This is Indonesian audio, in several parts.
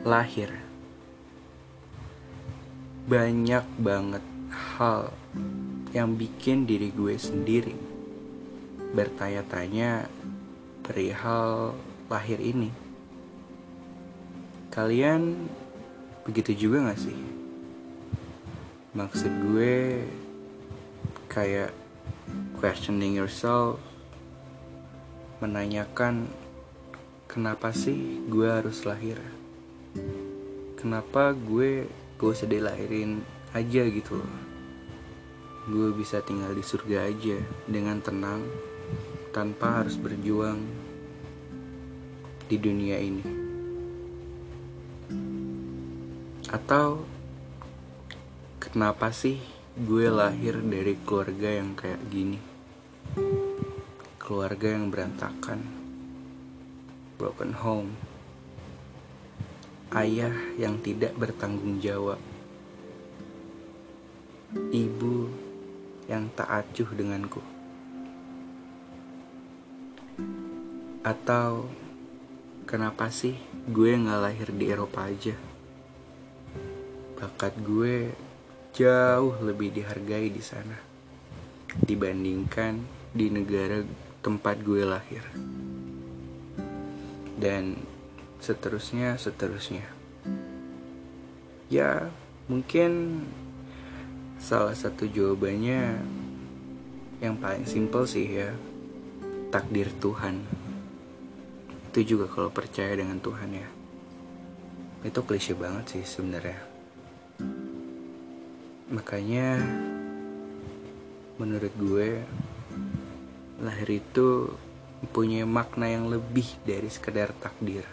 lahir. Banyak banget hal yang bikin diri gue sendiri bertanya-tanya perihal lahir ini. Kalian begitu juga gak sih? Maksud gue kayak questioning yourself, menanyakan kenapa sih gue harus lahir? Kenapa gue gue usah dilahirin aja gitu loh? Gue bisa tinggal di surga aja dengan tenang tanpa harus berjuang di dunia ini. Atau kenapa sih gue lahir dari keluarga yang kayak gini? Keluarga yang berantakan, broken home, ayah yang tidak bertanggung jawab, ibu yang tak acuh denganku. Atau kenapa sih gue nggak lahir di Eropa aja? Bakat gue jauh lebih dihargai di sana dibandingkan di negara tempat gue lahir. Dan seterusnya, seterusnya. Ya, mungkin Salah satu jawabannya yang paling simpel sih ya, takdir Tuhan. Itu juga kalau percaya dengan Tuhan ya. Itu klise banget sih sebenarnya. Makanya menurut gue lahir itu mempunyai makna yang lebih dari sekedar takdir.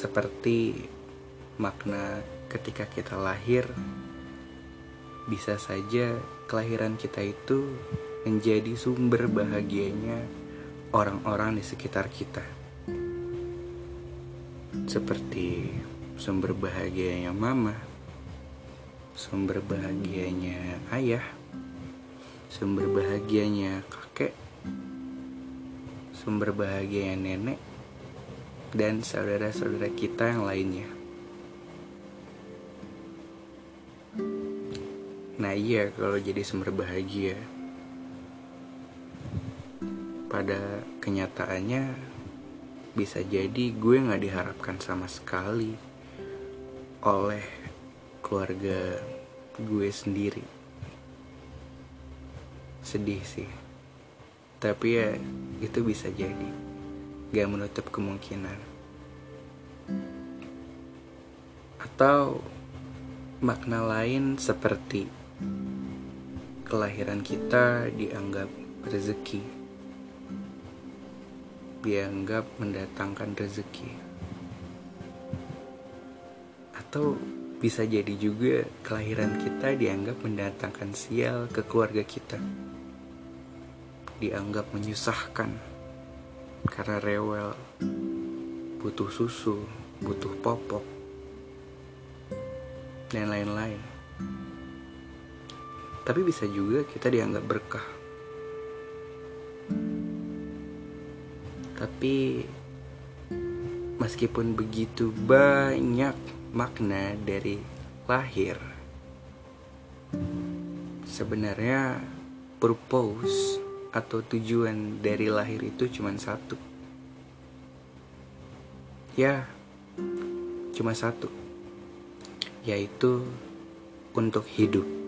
Seperti makna ketika kita lahir, bisa saja kelahiran kita itu menjadi sumber bahagianya orang-orang di sekitar kita. Seperti sumber bahagianya mama, sumber bahagianya ayah, sumber bahagianya kakek, sumber bahagianya nenek, dan saudara-saudara kita yang lainnya. Nah iya kalau jadi sumber bahagia Pada kenyataannya Bisa jadi gue gak diharapkan sama sekali Oleh keluarga gue sendiri. Sedih sih. Tapi ya itu bisa jadi Gak menutup kemungkinan. Atau makna lain seperti kelahiran kita dianggap rezeki, dianggap mendatangkan rezeki, atau bisa jadi juga kelahiran kita dianggap mendatangkan sial ke keluarga kita, dianggap menyusahkan karena rewel, butuh susu, butuh popok, dan lain-lain tapi bisa juga kita dianggap berkah. Tapi meskipun begitu banyak makna dari lahir, sebenarnya purpose atau tujuan dari lahir itu cuma satu. Ya, cuma satu, yaitu untuk hidup.